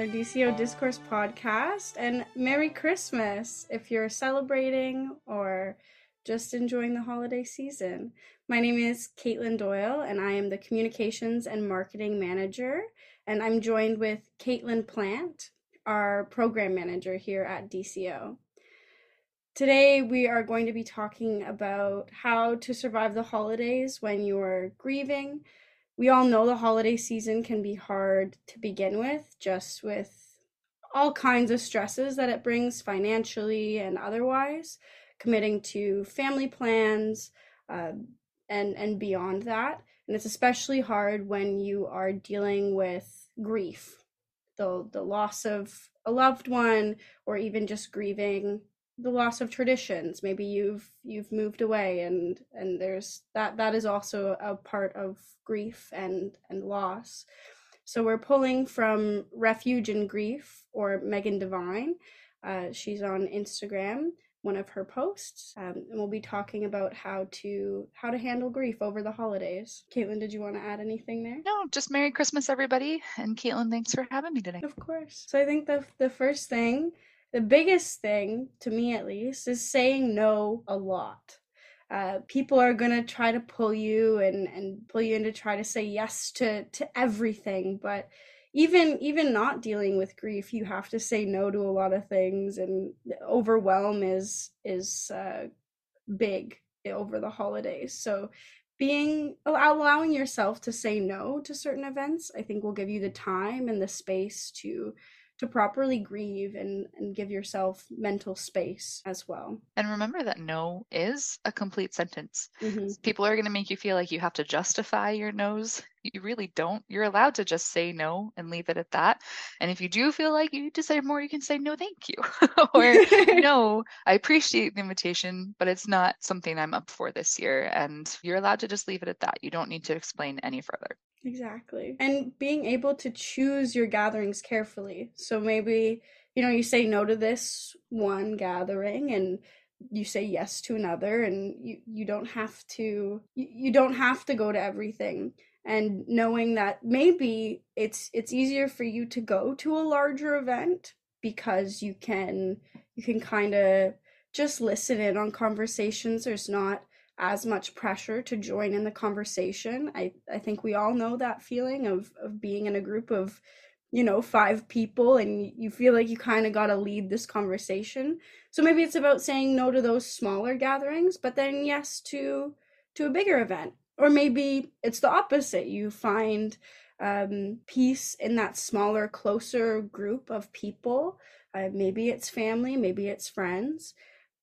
Another DCO Discourse podcast. And Merry Christmas if you're celebrating or just enjoying the holiday season. My name is Katelyn Doyle, and I am the Communications and Marketing Manager. And I'm joined with Caitlin Plant, our Program Manager here at DCO. Today, we are going to be talking about how to survive the holidays when you're grieving we all know the holiday season can be hard to begin with, just with all kinds of stresses that it brings financially and otherwise, committing to family plans uh, and and beyond that. And it's especially hard when you are dealing with grief, the the loss of a loved one, or even just grieving the loss of traditions maybe you've you've moved away and and there's that that is also a part of grief and and loss so we're pulling from refuge in grief or megan devine uh, she's on instagram one of her posts um, and we'll be talking about how to how to handle grief over the holidays caitlin did you want to add anything there No, just Merry Christmas, everybody. And Caitlin, thanks for having me today. Of course. So I think the the first thing, the biggest thing to me at least, is saying no a lot. Uh, people are gonna try to pull you and and pull you into try to say yes to to everything, but even even not dealing with grief, you have to say no to a lot of things, and overwhelm is is uh, big over the holidays. So being allowing yourself to say no to certain events i think will give you the time and the space to to properly grieve and and give yourself mental space as well And remember that no is a complete sentence. hmm People are going to make you feel like you have to justify your no's. You really don't. You're allowed to just say no and leave it at that. And if you do feel like you need to say more, you can say no, thank you. or no, I appreciate the invitation, but it's not something I'm up for this year. And you're allowed to just leave it at that. You don't need to explain any further. Exactly. And being able to choose your gatherings carefully. So maybe you know you say no to this one gathering and you say yes to another and you you don't have to you, you don't have to go to everything. And knowing that maybe it's it's easier for you to go to a larger event because you can you can kind of just listen in on conversations. There's not as much pressure to join in the conversation. I i think we all know that feeling of of being in a group of you know five people and you feel like you kind of got to lead this conversation. So maybe it's about saying no to those smaller gatherings but then yes to to a bigger event. Or maybe it's the opposite. You find um, peace in that smaller closer group of people. Uh, maybe it's family maybe it's friends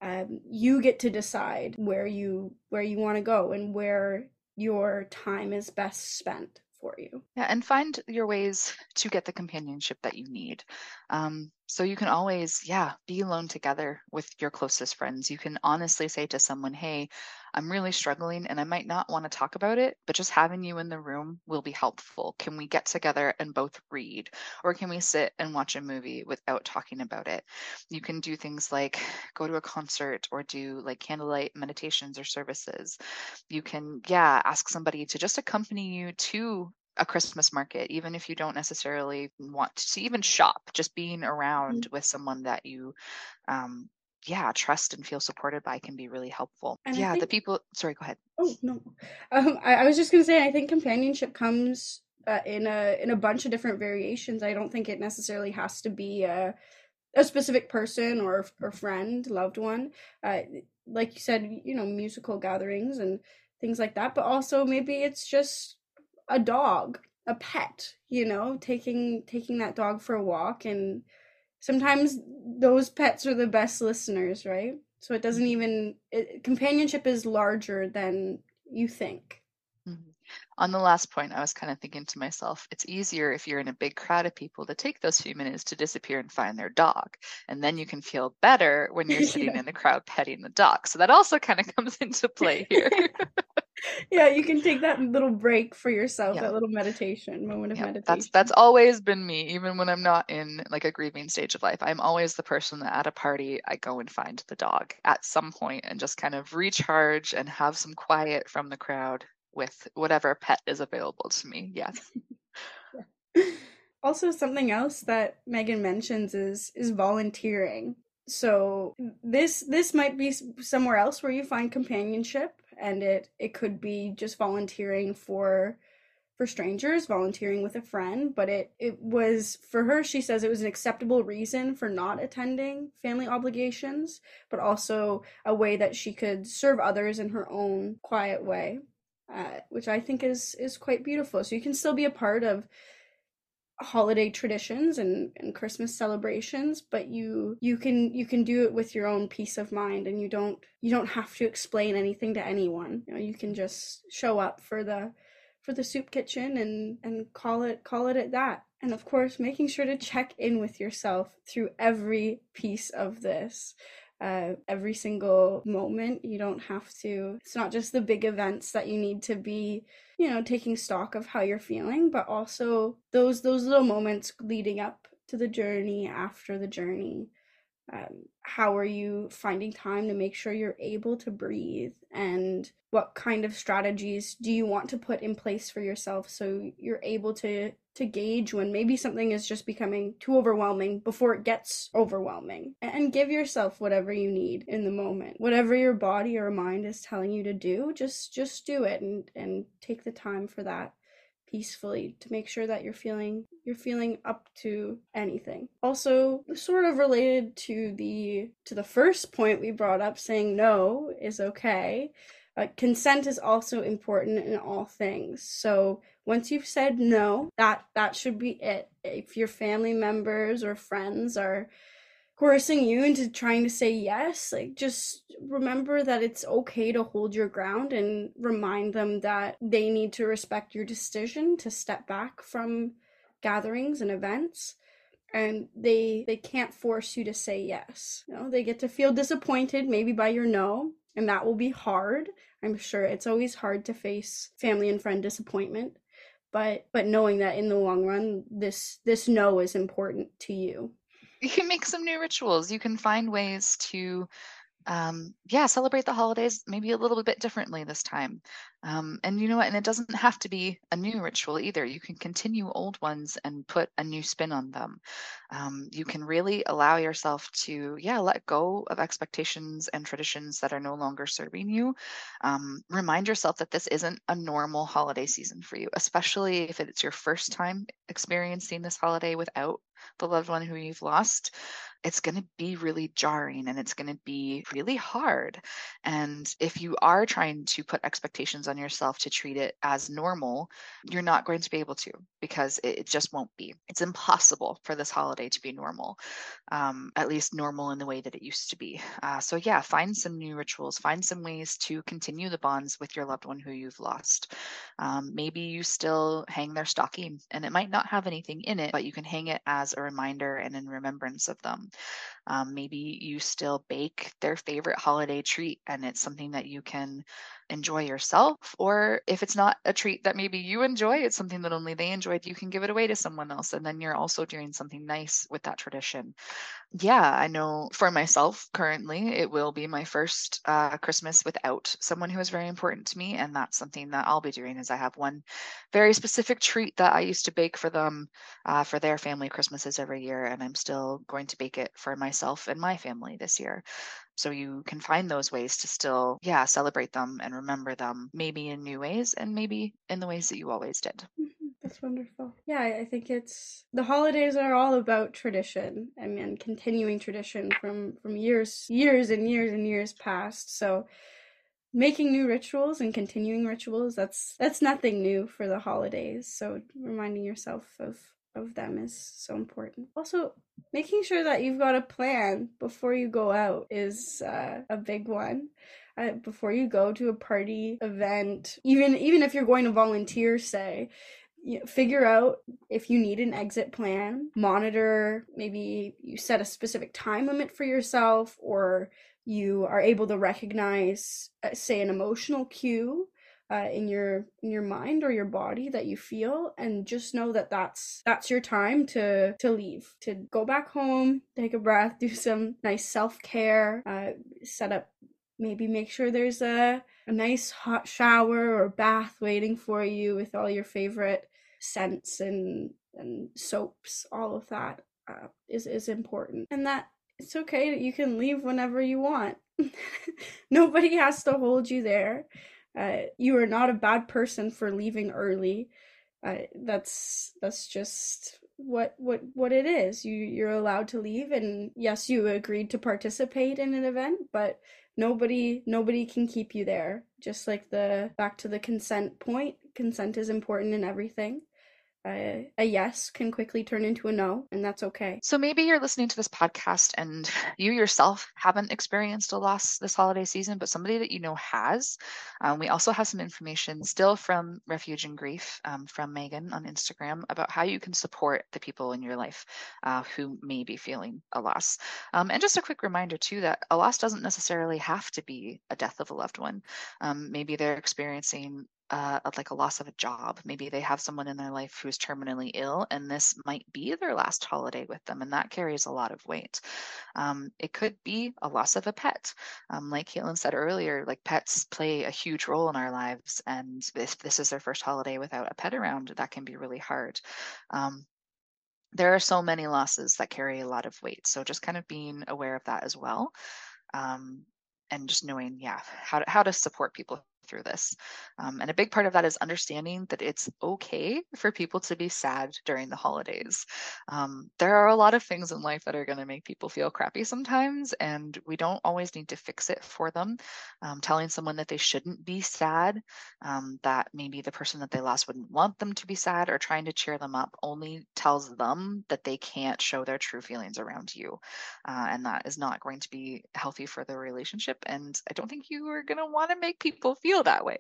um, you get to decide where you where you want to go and where your time is best spent for you Yeah, and find your ways to get the companionship that you need. Um, so you can always, yeah, be alone together with your closest friends. You can honestly say to someone, hey, I'm really struggling and I might not want to talk about it, but just having you in the room will be helpful. Can we get together and both read? Or can we sit and watch a movie without talking about it? You can do things like go to a concert or do like candlelight meditations or services. You can, yeah, ask somebody to just accompany you to a Christmas market, even if you don't necessarily want to even shop, just being around with someone that you, um, yeah, trust and feel supported by can be really helpful. And yeah, the people, sorry, go ahead. Oh no, um, I, I was just gonna say I think companionship comes uh, in a in a bunch of different variations. I don't think it necessarily has to be a a specific person or or friend, loved one. Uh, like you said, you know, musical gatherings and things like that. But also maybe it's just a dog, a pet. You know, taking taking that dog for a walk, and sometimes those pets are the best listeners, right? So it doesn't mm-hmm. even it, companionship is larger than you think. Mm-hmm. On the last point, I was kind of thinking to myself, it's easier if you're in a big crowd of people to take those few minutes to disappear and find their dog. And then you can feel better when you're sitting yeah. in the crowd petting the dog. So that also kind of comes into play here. yeah, you can take that little break for yourself, yeah. that little meditation, moment of meditation. That's that's always been me, even when I'm not in like a grieving stage of life. I'm always the person that at a party I go and find the dog at some point and just kind of recharge and have some quiet from the crowd with whatever pet is available to me. Yes. also something else that Megan mentions is is volunteering. So this this might be somewhere else where you find companionship and it it could be just volunteering for for strangers volunteering with a friend but it it was for her she says it was an acceptable reason for not attending family obligations but also a way that she could serve others in her own quiet way uh, which i think is is quite beautiful. So you can still be a part of holiday traditions and, and christmas celebrations but you you can you can do it with your own peace of mind and you don't you don't have to explain anything to anyone. You know you can just show up for the for the soup kitchen and and call it call it at that. And of course making sure to check in with yourself through every piece of this uh, every single moment. You don't have to, it's not just the big events that you need to be, you know, taking stock of how you're feeling, but also those, those little moments leading up to the journey, after the journey. Um, how are you finding time to make sure you're able to breathe and what kind of strategies do you want to put in place for yourself so you're able to to gauge when maybe something is just becoming too overwhelming before it gets overwhelming. And give yourself whatever you need in the moment. Whatever your body or mind is telling you to do just just do it and and take the time for that peacefully to make sure that you're feeling you're feeling up to anything. Also sort of related to the to the first point we brought up saying no is okay uh, consent is also important in all things. So once you've said no that that should be it. If your family members or friends are coercing you into trying to say yes like just remember that it's okay to hold your ground and remind them that they need to respect your decision to step back from gatherings and events. And they they can't force you to say yes. You know they get to feel disappointed maybe by your no and that will be hard i'm sure it's always hard to face family and friend disappointment but but knowing that in the long run this this no is important to you you can make some new rituals. You can find ways to um, yeah, celebrate the holidays maybe a little bit differently this time. Um, and you know what? And it doesn't have to be a new ritual either. You can continue old ones and put a new spin on them. Um, you can really allow yourself to, yeah, let go of expectations and traditions that are no longer serving you. Um, remind yourself that this isn't a normal holiday season for you, especially if it's your first time experiencing this holiday without the loved one who you've lost it's going to be really jarring and it's going to be really hard. And if you are trying to put expectations on yourself to treat it as normal, you're not going to be able to because it, just won't be. It's impossible for this holiday to be normal, um, at least normal in the way that it used to be. Uh, so, yeah, find some new rituals, find some ways to continue the bonds with your loved one who you've lost. Um, maybe you still hang their stocking and it might not have anything in it, but you can hang it as a reminder and in remembrance of them. Um, maybe you still bake their favorite holiday treat and it's something that you can enjoy yourself. Or if it's not a treat that maybe you enjoy, it's something that only they enjoyed, you can give it away to someone else. And then you're also doing something nice with that tradition. Yeah, I know for myself currently, it will be my first uh, Christmas without someone who is very important to me. And that's something that I'll be doing is I have one very specific treat that I used to bake for them uh, for their family Christmases every year. And I'm still going to bake it for myself and my family this year so you can find those ways to still yeah celebrate them and remember them maybe in new ways and maybe in the ways that you always did mm-hmm. That's wonderful. Yeah, I think it's the holidays are all about tradition I mean, continuing tradition from from years years and years and years past. So making new rituals and continuing rituals that's that's nothing new for the holidays. So reminding yourself of of them is so important. Also, making sure that you've got a plan before you go out is uh, a big one uh, before you go to a party event even even if you're going to volunteer say you know, figure out if you need an exit plan monitor maybe you set a specific time limit for yourself or you are able to recognize uh, say an emotional cue uh, in your in your mind or your body that you feel and just know that that's that's your time to to leave to go back home take a breath do some nice self-care uh, set up maybe make sure there's a, a nice hot shower or bath waiting for you with all your favorite scents and and soaps all of that uh, is is important. And that it's okay that you can leave whenever you want. Nobody has to hold you there uh, you are not a bad person for leaving early. Uh, that's that's just what what what it is. You you're allowed to leave and yes you agreed to participate in an event but nobody nobody can keep you there. Just like the back to the consent point consent is important in everything uh, a yes can quickly turn into a no, and that's okay. So maybe you're listening to this podcast and you yourself haven't experienced a loss this holiday season, but somebody that you know has. Um, we also have some information still from Refuge in Grief um, from Megan on Instagram about how you can support the people in your life uh, who may be feeling a loss. Um, and just a quick reminder, too, that a loss doesn't necessarily have to be a death of a loved one. Um, maybe they're experiencing uh, like a loss of a job. Maybe they have someone in their life who's terminally ill, and this might be their last holiday with them, and that carries a lot of weight. Um, it could be a loss of a pet. Um, like Caitlin said earlier, like pets play a huge role in our lives, and if this is their first holiday without a pet around, that can be really hard. Um, there are so many losses that carry a lot of weight, so just kind of being aware of that as well. Um, and just knowing, yeah, how to, how to support people through this. Um, and a big part of that is understanding that it's okay for people to be sad during the holidays. Um, there are a lot of things in life that are going to make people feel crappy sometimes, and we don't always need to fix it for them. Um, telling someone that they shouldn't be sad, um, that maybe the person that they lost wouldn't want them to be sad, or trying to cheer them up only tells them that they can't show their true feelings around you. Uh, and that is not going to be healthy for the relationship. And I don't think you are going to want to make people feel feel that way.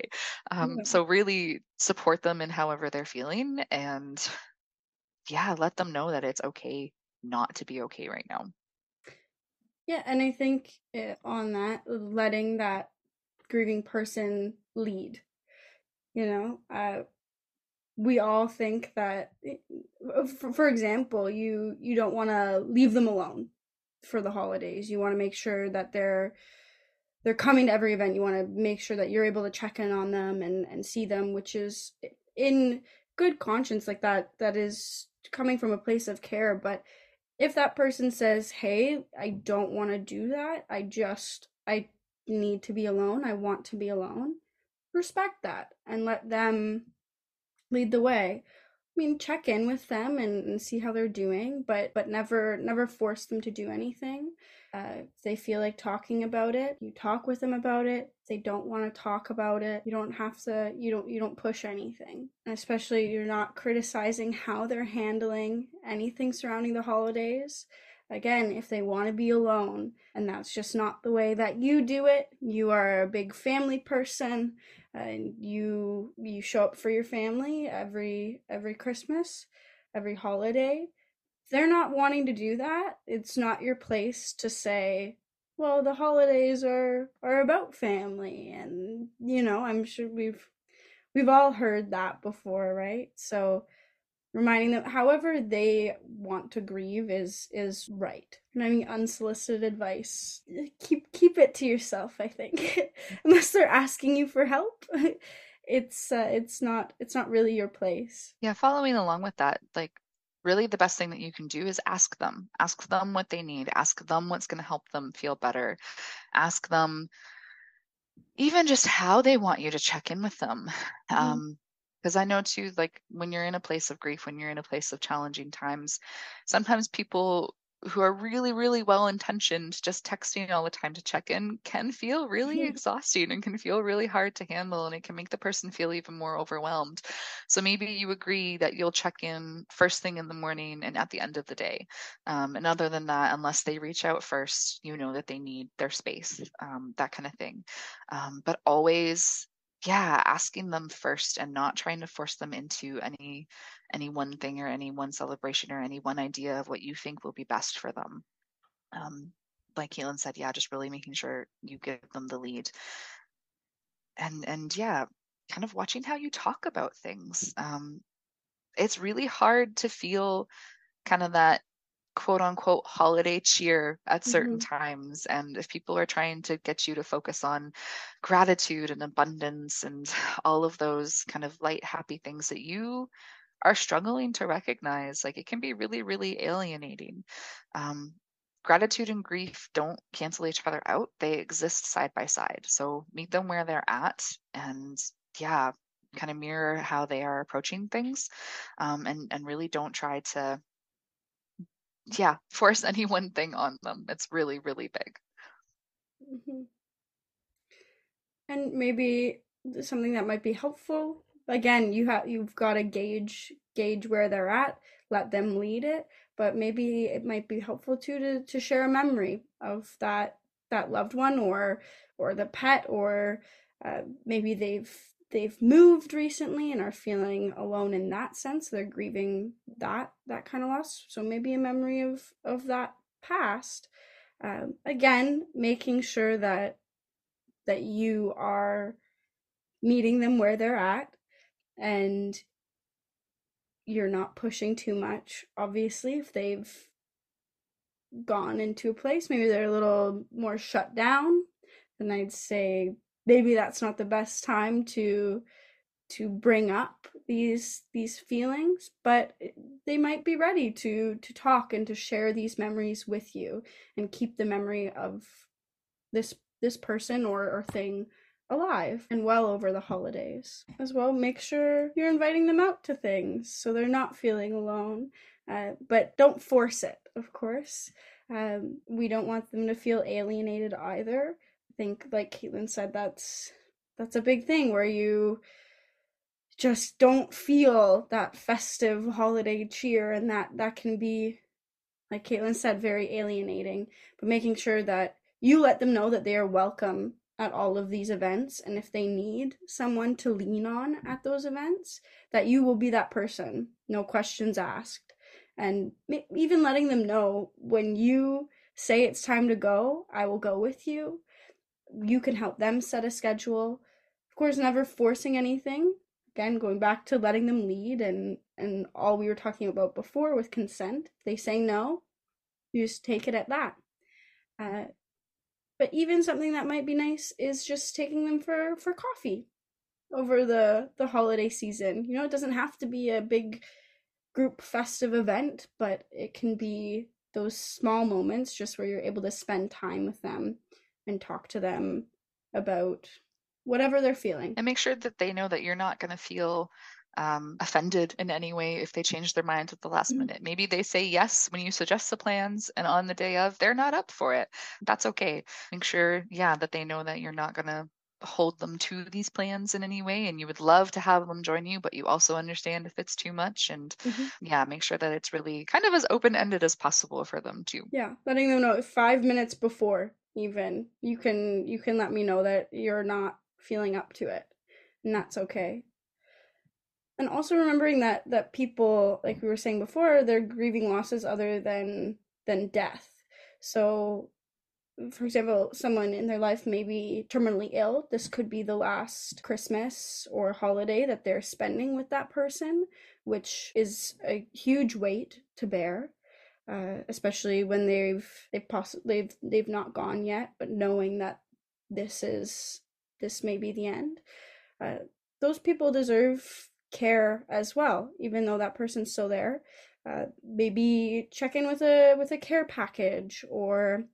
Um, So really support them in however they're feeling, and yeah, let them know that it's okay not to be okay right now. Yeah, and I think it, eh, on that, letting that grieving person lead. You know, uh, we all think that, eh, for, for example, you you don't want to leave them alone for the holidays. You want to make sure that they're they're coming to every event. You want to make sure that you're able to check in on them and and see them which is in good conscience like that that is coming from a place of care. But if that person says hey i don't want to do that. I just i need to be alone. I want to be alone respect that and let them lead the way i mean check in with them and, and see how they're doing but but never never force them to do anything uh, if they feel like talking about it, you talk with them about it. If they don't want to talk about it, you don't have to. You don't. You don't push anything. And especially, you're not criticizing how they're handling anything surrounding the holidays. Again, if they want to be alone, and that's just not the way that you do it, you are a big family person, and you you show up for your family every every Christmas, every holiday they're not wanting to do that, it's not your place to say, well, the holidays are are about family and you know, I'm sure we've we've all heard that before, right? So reminding them however they want to grieve is is right. And i mean unsolicited advice keep keep it to yourself i think. Unless they're asking you for help it's uh, it's not it's not really your place. Yeah following along with that like really the best thing that you can do is ask them. Ask them what they need. Ask them what's going to help them feel better. Ask them even just how they want you to check in with them. Mm-hmm. um, because I know too, like when you're in a place of grief, when you're in a place of challenging times, sometimes people who are really, really well intentioned, just texting all the time to check in can feel really exhausting and can feel really hard to handle. And it can make the person feel even more overwhelmed. So maybe you agree that you'll check in first thing in the morning and at the end of the day. Um, and other than that, unless they reach out first, you know that they need their space, um, that kind of thing. Um, but always yeah asking them first and not trying to force them into any any one thing or any one celebration or any one idea of what you think will be best for them. Um, like Caitlin said yeah just really making sure you give them the lead. And and yeah kind of watching how you talk about things. Um, it's really hard to feel kind of that quote unquote holiday cheer at certain mm-hmm. times. And if people are trying to get you to focus on gratitude and abundance and all of those kind of light, happy things that you are struggling to recognize, like it can be really, really alienating. Um, gratitude and grief don't cancel each other out, they exist side by side. So meet them where they're at and yeah kind of mirror how they are approaching things um, and and really don't try to yeah, force any one thing on them. It's really, really big. Mm-hmm. And maybe something that might be helpful. Again, you have you've got to gauge gauge where they're at, let them lead it. But maybe it might be helpful too to to share a memory of that that loved one or or the pet or uh, maybe they've they've moved recently and are feeling alone in that sense. They're grieving that that kind of loss. So maybe a memory of of that past. Um, again making sure that that you are meeting them where they're at and you're not pushing too much. Obviously if they've gone into a place maybe they're a little more shut down then i'd say maybe that's not the best time to to bring up these these feelings but they might be ready to to talk and to share these memories with you and keep the memory of this this person or, or thing alive and well over the holidays as well. Make sure you're inviting them out to things so they're not feeling alone uh, but don't force it of course. Um, we don't want them to feel alienated either think like Caitlin said that's that's a big thing where you just don't feel that festive holiday cheer and that that can be like Caitlin said very alienating but making sure that you let them know that they are welcome at all of these events and if they need someone to lean on at those events that you will be that person no questions asked. And even letting them know when you say it's time to go i will go with you you can help them set a schedule. Of course, never forcing anything. Again, going back to letting them lead and and all we were talking about before with consent. If they say no, you just take it at that. Uh, but even something that might be nice is just taking them for for coffee over the the holiday season. You know, it doesn't have to be a big group festive event, but it can be those small moments just where you're able to spend time with them and talk to them about whatever they're feeling. And make sure that they know that you're not going to feel um, offended in any way if they change their minds at the last mm-hmm. minute. Maybe they say yes when you suggest the plans, and on the day of, they're not up for it. That's okay. Make sure, yeah, that they know that you're not going to hold them to these plans in any way and you would love to have them join you but you also understand if it's too much and mm-hmm. yeah make sure that it's really kind of as open-ended as possible for them too yeah letting them know five minutes before even you can you can let me know that you're not feeling up to it and that's okay. And also remembering that that people like we were saying before they're grieving losses other than than death. So for example someone in their life may be terminally ill this could be the last christmas or holiday that they're spending with that person which is a huge weight to bear uh, especially when they've they've possibly they've, they've not gone yet, but knowing that this is this may be the end. Uh, those people deserve care as well, even though that person's still there. Uh, maybe check in with a with a care package or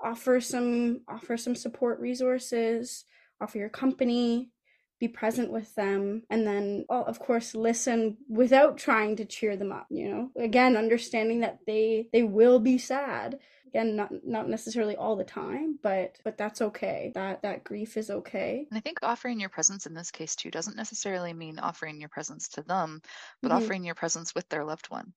offer some offer some support resources offer your company be present with them and then well, of course listen without trying to cheer them up you know? Again understanding that they they will be sad. Again not not necessarily all the time but but that's okay. That that grief is okay. And i think offering your presence in this case too doesn't necessarily mean offering your presence to them but Mhm. offering your presence with their loved one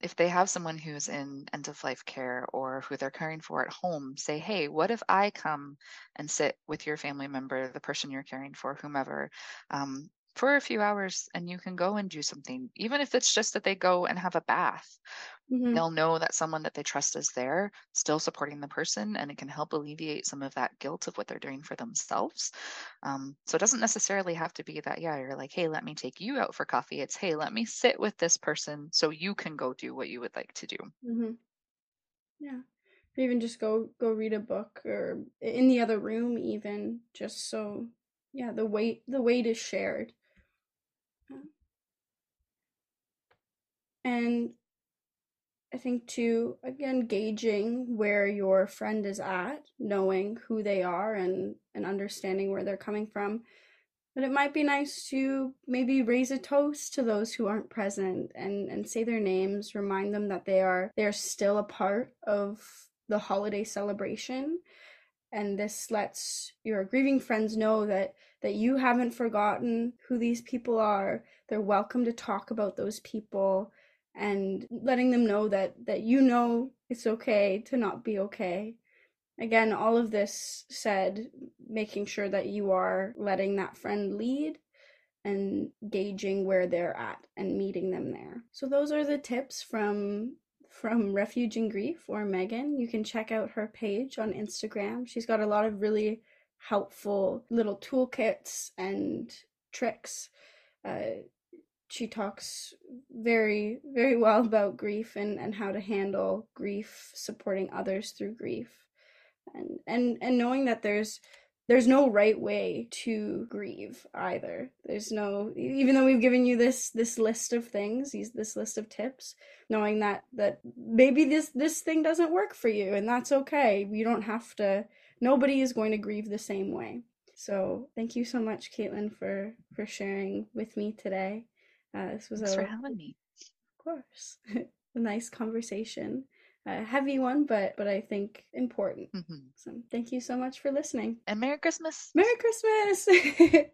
if they have someone who's in end of life care or who they're caring for at home, say, hey, what if I come and sit with your family member, the person you're caring for, whomever, um, for a few hours and you can go and do something, even if it's just that they go and have a bath. Mhm. They'll know that someone that they trust is there, still supporting the person, and it can help alleviate some of that guilt of what they're doing for themselves. Um, so it doesn't necessarily have to be that, yeah, you're like, hey, let me take you out for coffee. It's, hey, let me sit with this person so you can go do what you would like to do. hmm Yeah. Or even just go go read a book or in the other room even just so yeah, the weight the weight is shared. Yeah. And I think too again gauging where your friend is at, knowing who they are and and understanding where they're coming from. But it might be nice to maybe raise a toast to those who aren't present and, and say their names, remind them that they are they're still a part of the holiday celebration. And this lets your grieving friends know that that you haven't forgotten who these people are. They're welcome to talk about those people and letting them know that that you know it's okay to not be okay. Again all of this said making sure that you are letting that friend lead and gauging where they're at and meeting them there. So those are the tips from from refuge in grief or megan. You can check out her page on instagram. She's got a lot of really helpful little toolkits and tricks. Uh, she talks very very well about grief and and how to handle grief supporting others through grief. And and and knowing that there's there's no right way to grieve either. There's no even though we've given you this this list of things these this list of tips knowing that that maybe this this thing doesn't work for you and that's okay. You don't have to nobody is going to grieve the same way. So thank you so much caitlin for for sharing with me today uh, this was Thanks a for having me. of course a nice conversation a heavy one but but i think important Mhm. so thank you so much for listening And Merry Christmas. merry christmas